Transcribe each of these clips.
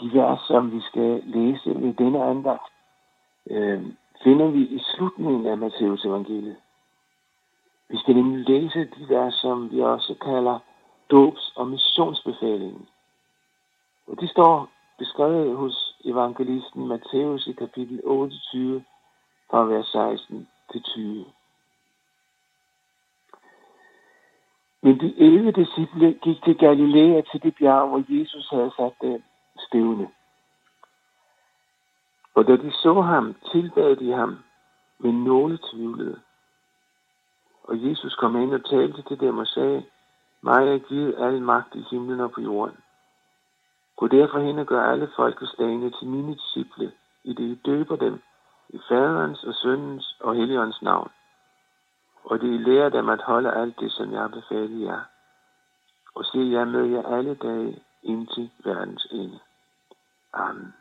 de vers, som vi skal læse ved denne andagt, øh, finder vi i slutningen af Matteus evangeliet. Vi skal nemlig læse de vers, som vi også kalder dobs- og missionsbefalingen. Og de står beskrevet hos evangelisten Matthæus i kapitel 28, fra vers 16 til 20. Men de 11 disciple gik til Galilea til det bjerg, hvor Jesus havde sat dem stivne. Og da de så ham, tilbad de ham, men nogle tvivlede. Og Jesus kom ind og talte til dem og sagde, mig er givet al magt i himlen og på jorden. Gå derfor hen og gør alle folkeslagene til mine disciple, i det I døber dem i faderens og søndens og helligåndens navn. Og det I lærer dem at holde alt det, som jeg har jer. Og se jer med jer alle dage indtil verdens ende. Amen.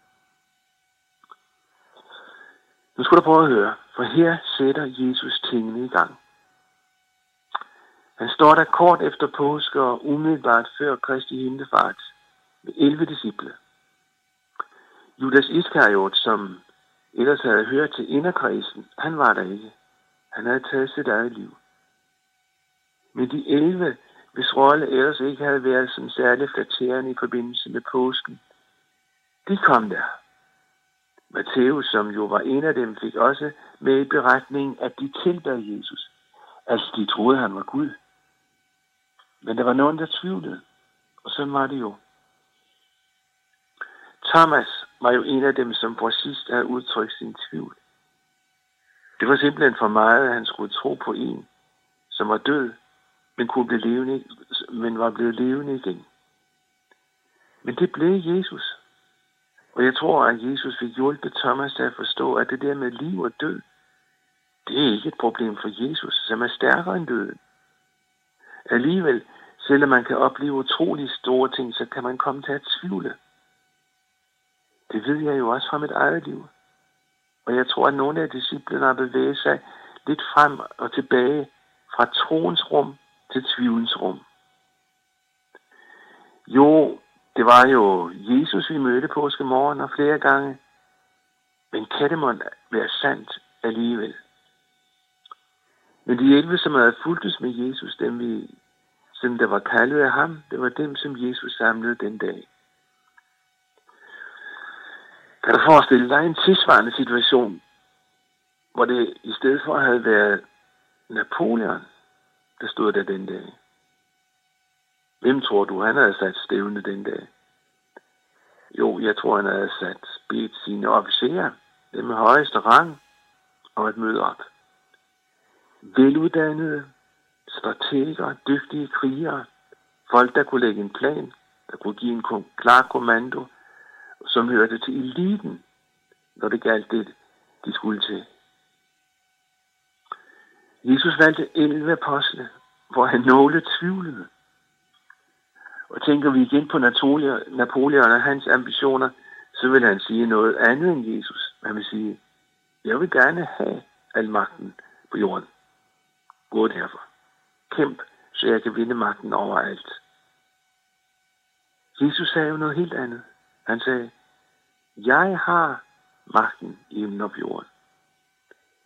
Nu skal du prøve at høre, for her sætter Jesus tingene i gang. Han står der kort efter påske og umiddelbart før Kristi himmelfart med 11 disciple. Judas Iskariot, som ellers havde hørt til inderkredsen, han var der ikke. Han havde taget sit eget liv. Men de 11, hvis rolle ellers ikke havde været som særlig flatterende i forbindelse med påsken, de kom der. Matthæus, som jo var en af dem, fik også med i beretningen, at de tilbad Jesus. Altså, de troede, han var Gud. Men der var nogen, der tvivlede. Og sådan var det jo. Thomas var jo en af dem, som for sidst havde udtrykt sin tvivl. Det var simpelthen for meget, at han skulle tro på en, som var død, men, kunne blive levende, men var blevet levende igen. Men det blev Jesus. Og jeg tror, at Jesus vil hjulpe Thomas til at forstå, at det der med liv og død, det er ikke et problem for Jesus, som er stærkere end døden. Alligevel, selvom man kan opleve utrolig store ting, så kan man komme til at tvivle. Det ved jeg jo også fra mit eget liv. Og jeg tror, at nogle af disciplene har bevæget sig lidt frem og tilbage fra troens rum til tvivlens rum. Jo, det var jo Jesus, vi mødte påskemorgen og flere gange. Men kan det måtte være sandt alligevel? Men de 11, som havde fulgtes med Jesus, dem vi, som der var kaldet af ham, det var dem, som Jesus samlede den dag. Kan du forestille dig en tilsvarende situation, hvor det i stedet for havde været Napoleon, der stod der den dag? Hvem tror du, han havde sat stævne den dag? Jo, jeg tror, han havde sat bedt sine officerer, dem med højeste rang, og et møde op. Veluddannede, strateger, dygtige krigere, folk, der kunne lægge en plan, der kunne give en klar kommando, som hørte til eliten, når det galt det, de skulle til. Jesus valgte 11 apostle, hvor han nogle tvivlede. Og tænker vi igen på Napoleon og hans ambitioner, så vil han sige noget andet end Jesus. Han vil sige, jeg vil gerne have al magten på jorden. Gå derfor. Kæmp, så jeg kan vinde magten over alt. Jesus sagde jo noget helt andet. Han sagde, jeg har magten i himlen og på jorden.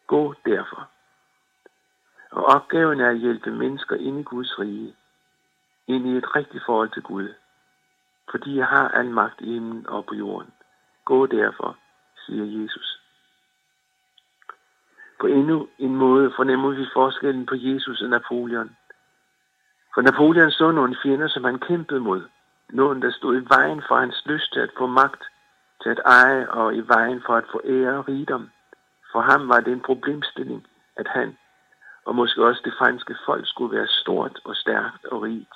Gå derfor. Og opgaven er at hjælpe mennesker ind i Guds rige, ind i et rigtigt forhold til Gud. Fordi jeg har al magt i himlen og på jorden. Gå derfor, siger Jesus. På endnu en måde fornemmer vi forskellen på Jesus og Napoleon. For Napoleon så nogle fjender, som han kæmpede mod. Nogen, der stod i vejen for hans lyst til at få magt til at eje og i vejen for at få ære og rigdom. For ham var det en problemstilling, at han og måske også det franske folk skulle være stort og stærkt og rigt.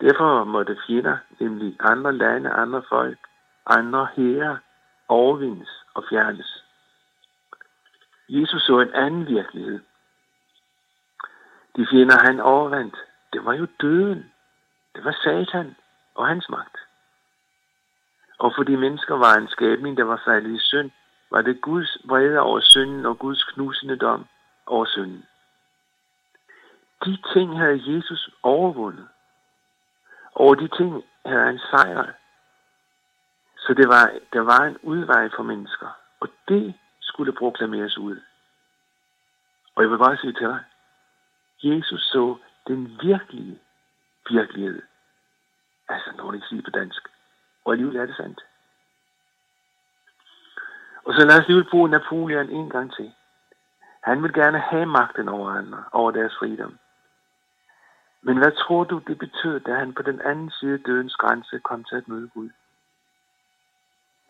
Derfor måtte fjender, nemlig andre lande, andre folk, andre herrer, overvindes og fjernes. Jesus så en anden virkelighed. De fjender, han overvandt, det var jo døden. Det var Satan og hans magt. Og fordi mennesker var en skabning, der var faldet i synd, var det Guds vrede over synden og Guds knusende dom over synden. De ting havde Jesus overvundet. Over de ting havde han sejret. Så det var, der var en udvej for mennesker, og det skulle proklameres ud. Og jeg vil bare sige til dig, Jesus så den virkelige virkelighed. Altså, når det ikke sige på dansk. Og alligevel er det sandt. Og så lad os lige bruge Napoleon en gang til. Han vil gerne have magten over andre, over deres fridom. Men hvad tror du, det betød, da han på den anden side dødens grænse kom til at møde Gud?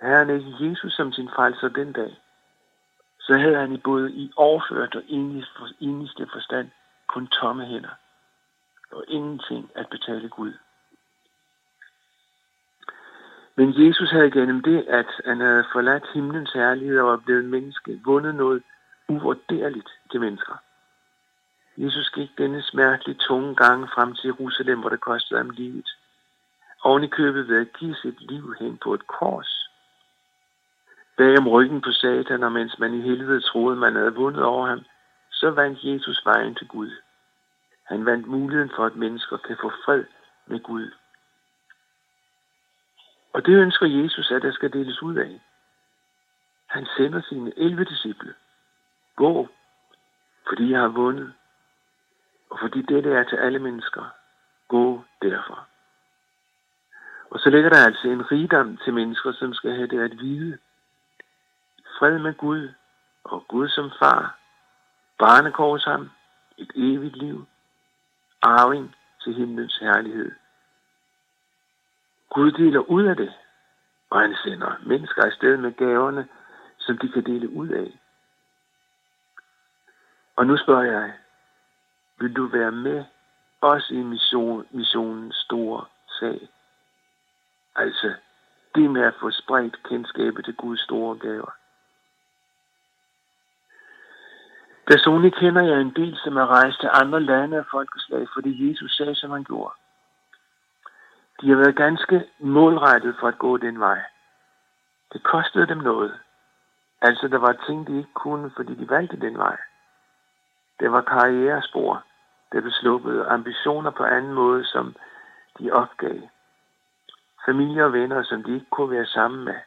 Herren ikke Jesus som sin frelser den dag, så havde han i både i overført og eneste forstand kun tomme hænder og ingenting at betale Gud. Men Jesus havde gennem det, at han havde forladt himlens herlighed og var blevet menneske, vundet noget uvurderligt til mennesker. Jesus gik denne smertelige tunge gang frem til Jerusalem, hvor det kostede ham livet. Oven i købet ved at give sit liv hen på et kors. Bag om ryggen på satan, og mens man i helvede troede, man havde vundet over ham, så vandt Jesus vejen til Gud. Han vandt muligheden for, at mennesker kan få fred med Gud. Og det ønsker Jesus, at der skal deles ud af. Han sender sine 11 disciple. Gå, fordi jeg har vundet, og fordi dette er til alle mennesker. Gå derfor. Og så ligger der altså en rigdom til mennesker, som skal have det at vide. Fred med Gud, og Gud som far, barnekors ham, et evigt liv, arving til himlens herlighed. Gud deler ud af det, og han sender mennesker afsted med gaverne, som de kan dele ud af. Og nu spørger jeg, vil du være med også i mission, missionens store sag? Altså, det med at få spredt kendskabet til Guds store gaver. Personligt kender jeg en del, som er rejst til andre lande af folkeslag, fordi Jesus sagde, som han gjorde. De har været ganske målrettet for at gå den vej. Det kostede dem noget. Altså, der var ting, de ikke kunne, fordi de valgte den vej. Det var karrierespor. Det du sluppet ambitioner på anden måde, som de opgav. Familie og venner, som de ikke kunne være sammen med.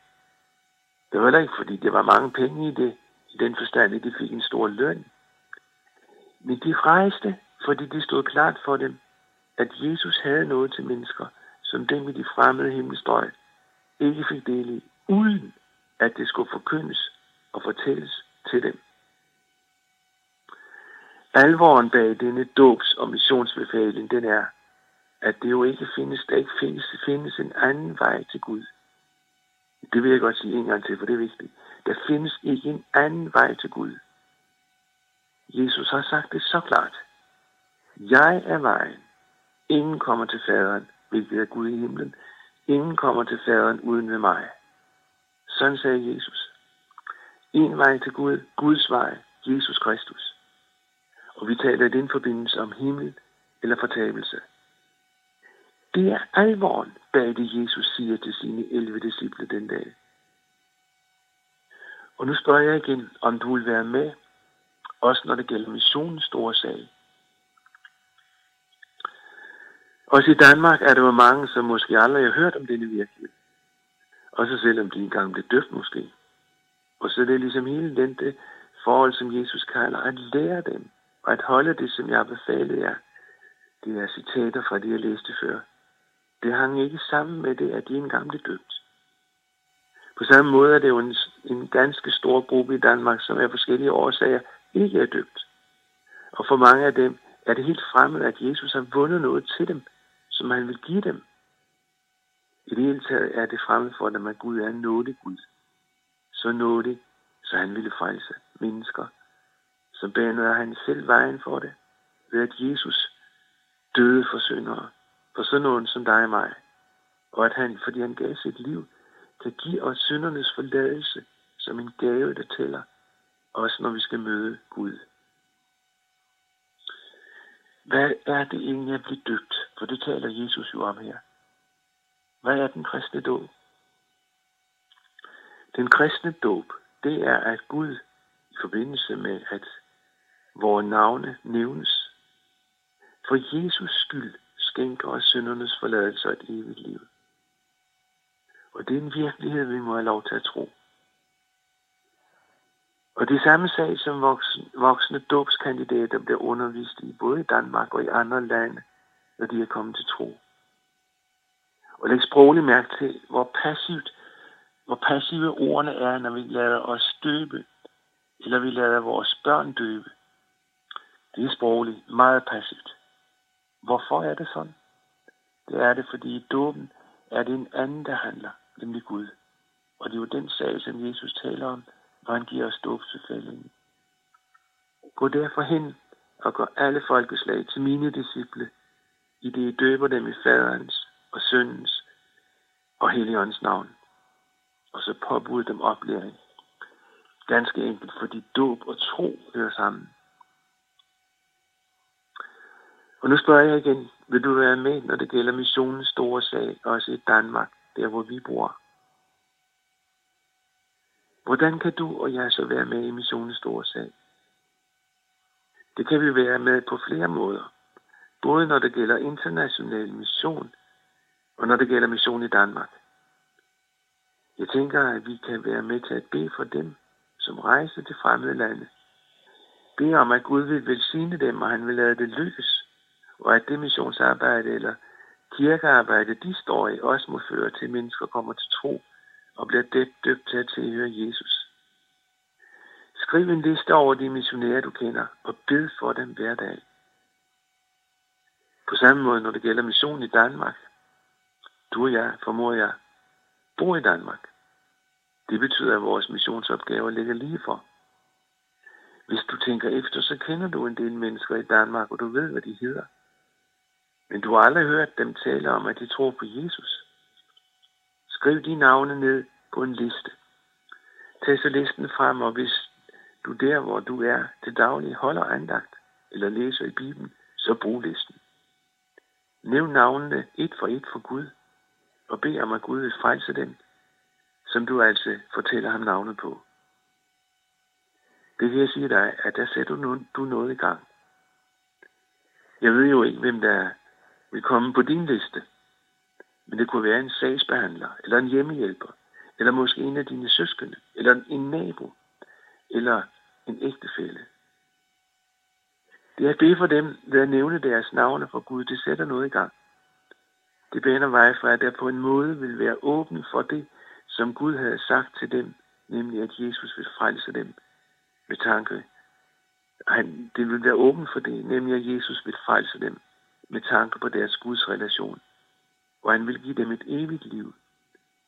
Det var heller ikke, fordi det var mange penge i det, i den forstand, at de fik en stor løn. Men de rejste, fordi det stod klart for dem, at Jesus havde noget til mennesker, som dem i de fremmede himmelstrøg ikke fik del i, uden at det skulle forkyndes og fortælles til dem. Alvoren bag denne dobs- og missionsbefaling, den er, at det jo ikke findes, der ikke findes, findes en anden vej til Gud. Det vil jeg godt sige en gang til, for det er vigtigt. Der findes ikke en anden vej til Gud. Jesus har sagt det så klart. Jeg er vejen. Ingen kommer til faderen, hvilket er Gud i himlen. Ingen kommer til faderen uden ved mig. Sådan sagde Jesus. En vej til Gud, Guds vej, Jesus Kristus. Og vi taler i den forbindelse om himmel eller fortabelse. Det er alvoren bag det, Jesus siger til sine 11 disciple den dag. Og nu spørger jeg igen, om du vil være med, også når det gælder missionens store sag. Også i Danmark er der jo mange, som måske aldrig har hørt om denne virkelighed. Også selvom de engang blev døbt måske. Og så er det ligesom hele den det forhold, som Jesus kalder, at lære dem, og at holde det, som jeg befalede jer. Det er citater fra det, jeg læste før. Det hang ikke sammen med det, at de engang blev døbt. På samme måde er det jo en, en ganske stor gruppe i Danmark, som af forskellige årsager ikke er døbt. Og for mange af dem er det helt fremmed, at Jesus har vundet noget til dem, som han vil give dem. I det hele taget er det fremmed for dem, at Gud er en nådig Gud. Så nådig, så han ville frelse mennesker. Så banede han selv vejen for det, ved at Jesus døde for syndere, for sådan nogen som dig og mig. Og at han, fordi han gav sit liv, kan give os syndernes forladelse som en gave, der tæller, også når vi skal møde Gud. Hvad er det egentlig at blive døbt? For det taler Jesus jo om her. Hvad er den kristne dåb? Den kristne dåb, det er, at Gud i forbindelse med, at vores navne nævnes, for Jesus skyld skænker os syndernes forladelse og et evigt liv. Og det er en virkelighed, vi må have lov til at tro. Og det samme sag som voksne, voksne dåbskandidater bliver undervist i, både i Danmark og i andre lande, når de er kommet til tro. Og læg sprogligt mærke til, hvor passivt, hvor passive ordene er, når vi lader os døbe, eller vi lader vores børn døbe. Det er sprogligt meget passivt. Hvorfor er det sådan? Det er det, fordi i dåben er det en anden, der handler, nemlig Gud. Og det er jo den sag, som Jesus taler om, når han giver os dåbsbefalingen. Gå derfor hen og gør alle folkeslag til mine disciple, i det I døber dem i faderens og søndens og Helligåndens navn. Og så påbud dem oplæring. Ganske enkelt, fordi dåb og tro hører sammen. Og nu spørger jeg igen, vil du være med, når det gælder missionens store sag, også i Danmark, der hvor vi bor? Hvordan kan du og jeg så være med i missionens store sag? Det kan vi være med på flere måder. Både når det gælder international mission, og når det gælder mission i Danmark. Jeg tænker, at vi kan være med til at bede for dem, som rejser til fremmede lande. Bede om, at Gud vil velsigne dem, og han vil lade det lykkes, og at det missionsarbejde eller kirkearbejde, de står i, også må føre til, at mennesker kommer til tro og bliver døbt, døbt til at tilhøre Jesus. Skriv en liste over de missionærer, du kender, og bed for dem hver dag. På samme måde, når det gælder mission i Danmark. Du og jeg, formoder jeg, bor i Danmark. Det betyder, at vores missionsopgaver ligger lige for. Hvis du tænker efter, så kender du en del mennesker i Danmark, og du ved, hvad de hedder. Men du har aldrig hørt dem tale om, at de tror på Jesus. Skriv de navne ned på en liste. Tag så listen frem, og hvis du der, hvor du er til daglig, holder andagt eller læser i Bibelen, så brug listen. Nævn navnene et for et for Gud, og bed om, at Gud vil frelse dem, som du altså fortæller ham navnet på. Det vil jeg sige dig, at der sætter du noget i gang. Jeg ved jo ikke, hvem der vil komme på din liste, men det kunne være en sagsbehandler, eller en hjemmehjælper, eller måske en af dine søskende, eller en nabo, eller en ægtefælle. Det at bede for dem ved at nævne deres navne for Gud, det sætter noget i gang. Det baner vej for, at der på en måde vil være åben for det, som Gud havde sagt til dem, nemlig at Jesus vil frelse dem med tanke. Han, det vil være åben for det, nemlig at Jesus vil frelse dem med tanke på deres Guds relation og han vil give dem et evigt liv.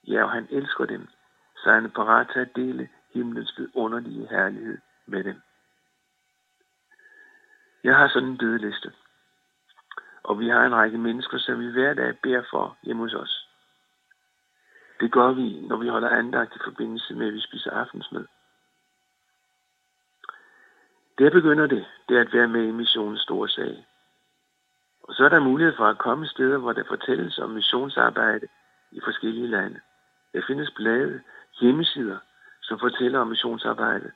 Ja, og han elsker dem, så han er parat til at dele himlens vidunderlige herlighed med dem. Jeg har sådan en dødeliste, og vi har en række mennesker, som vi hver dag beder for hjemme hos os. Det gør vi, når vi holder andagt i forbindelse med, at vi spiser aftensmad. Der begynder det, det at være med i missionens store sag. Og så er der mulighed for at komme steder, hvor der fortælles om missionsarbejde i forskellige lande. Der findes blade, hjemmesider, som fortæller om missionsarbejde,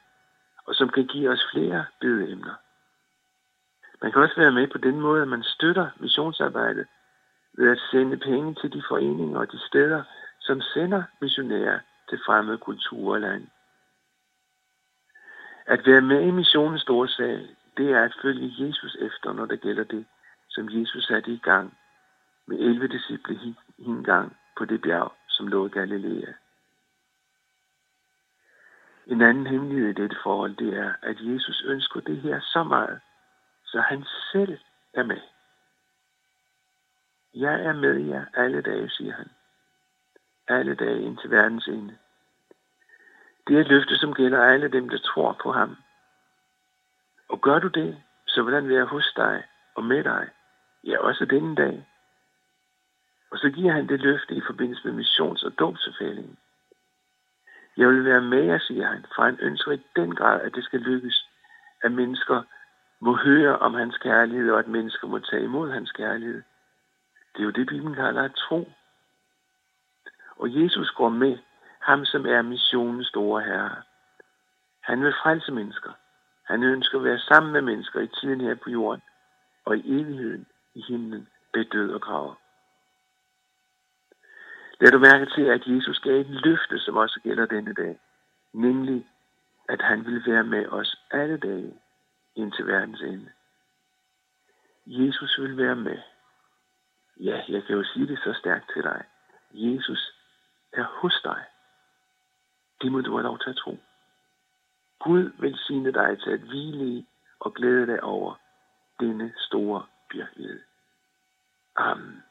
og som kan give os flere bedeemner. Man kan også være med på den måde, at man støtter missionsarbejde ved at sende penge til de foreninger og de steder, som sender missionærer til fremmede kulturer og lande. At være med i missionens store sag, det er at følge Jesus efter, når det gælder det som Jesus satte i gang med 11 disciple en gang på det bjerg, som lå i Galilea. En anden hemmelighed i dette forhold, det er, at Jesus ønsker det her så meget, så han selv er med. Jeg er med jer alle dage, siger han. Alle dage ind til verdens ende. Det er et løfte, som gælder alle dem, der tror på ham. Og gør du det, så vil han være hos dig og med dig Ja, også denne dag. Og så giver han det løfte i forbindelse med missions- og dåbsforfældingen. Jeg vil være med jer, siger han, for han ønsker i den grad, at det skal lykkes, at mennesker må høre om hans kærlighed, og at mennesker må tage imod hans kærlighed. Det er jo det, Bibelen kalder at tro. Og Jesus går med, ham som er missionens store herre. Han vil frelse mennesker. Han ønsker at være sammen med mennesker i tiden her på jorden og i evigheden i himlen ved død og graver. Lad du mærke til, at Jesus gav et løfte, som også gælder denne dag. Nemlig, at han vil være med os alle dage indtil verdens ende. Jesus vil være med. Ja, jeg kan jo sige det så stærkt til dig. Jesus er hos dig. Det må du have lov til at tro. Gud velsigne dig til at hvile i og glæde dig over denne store virkelighed. Amen.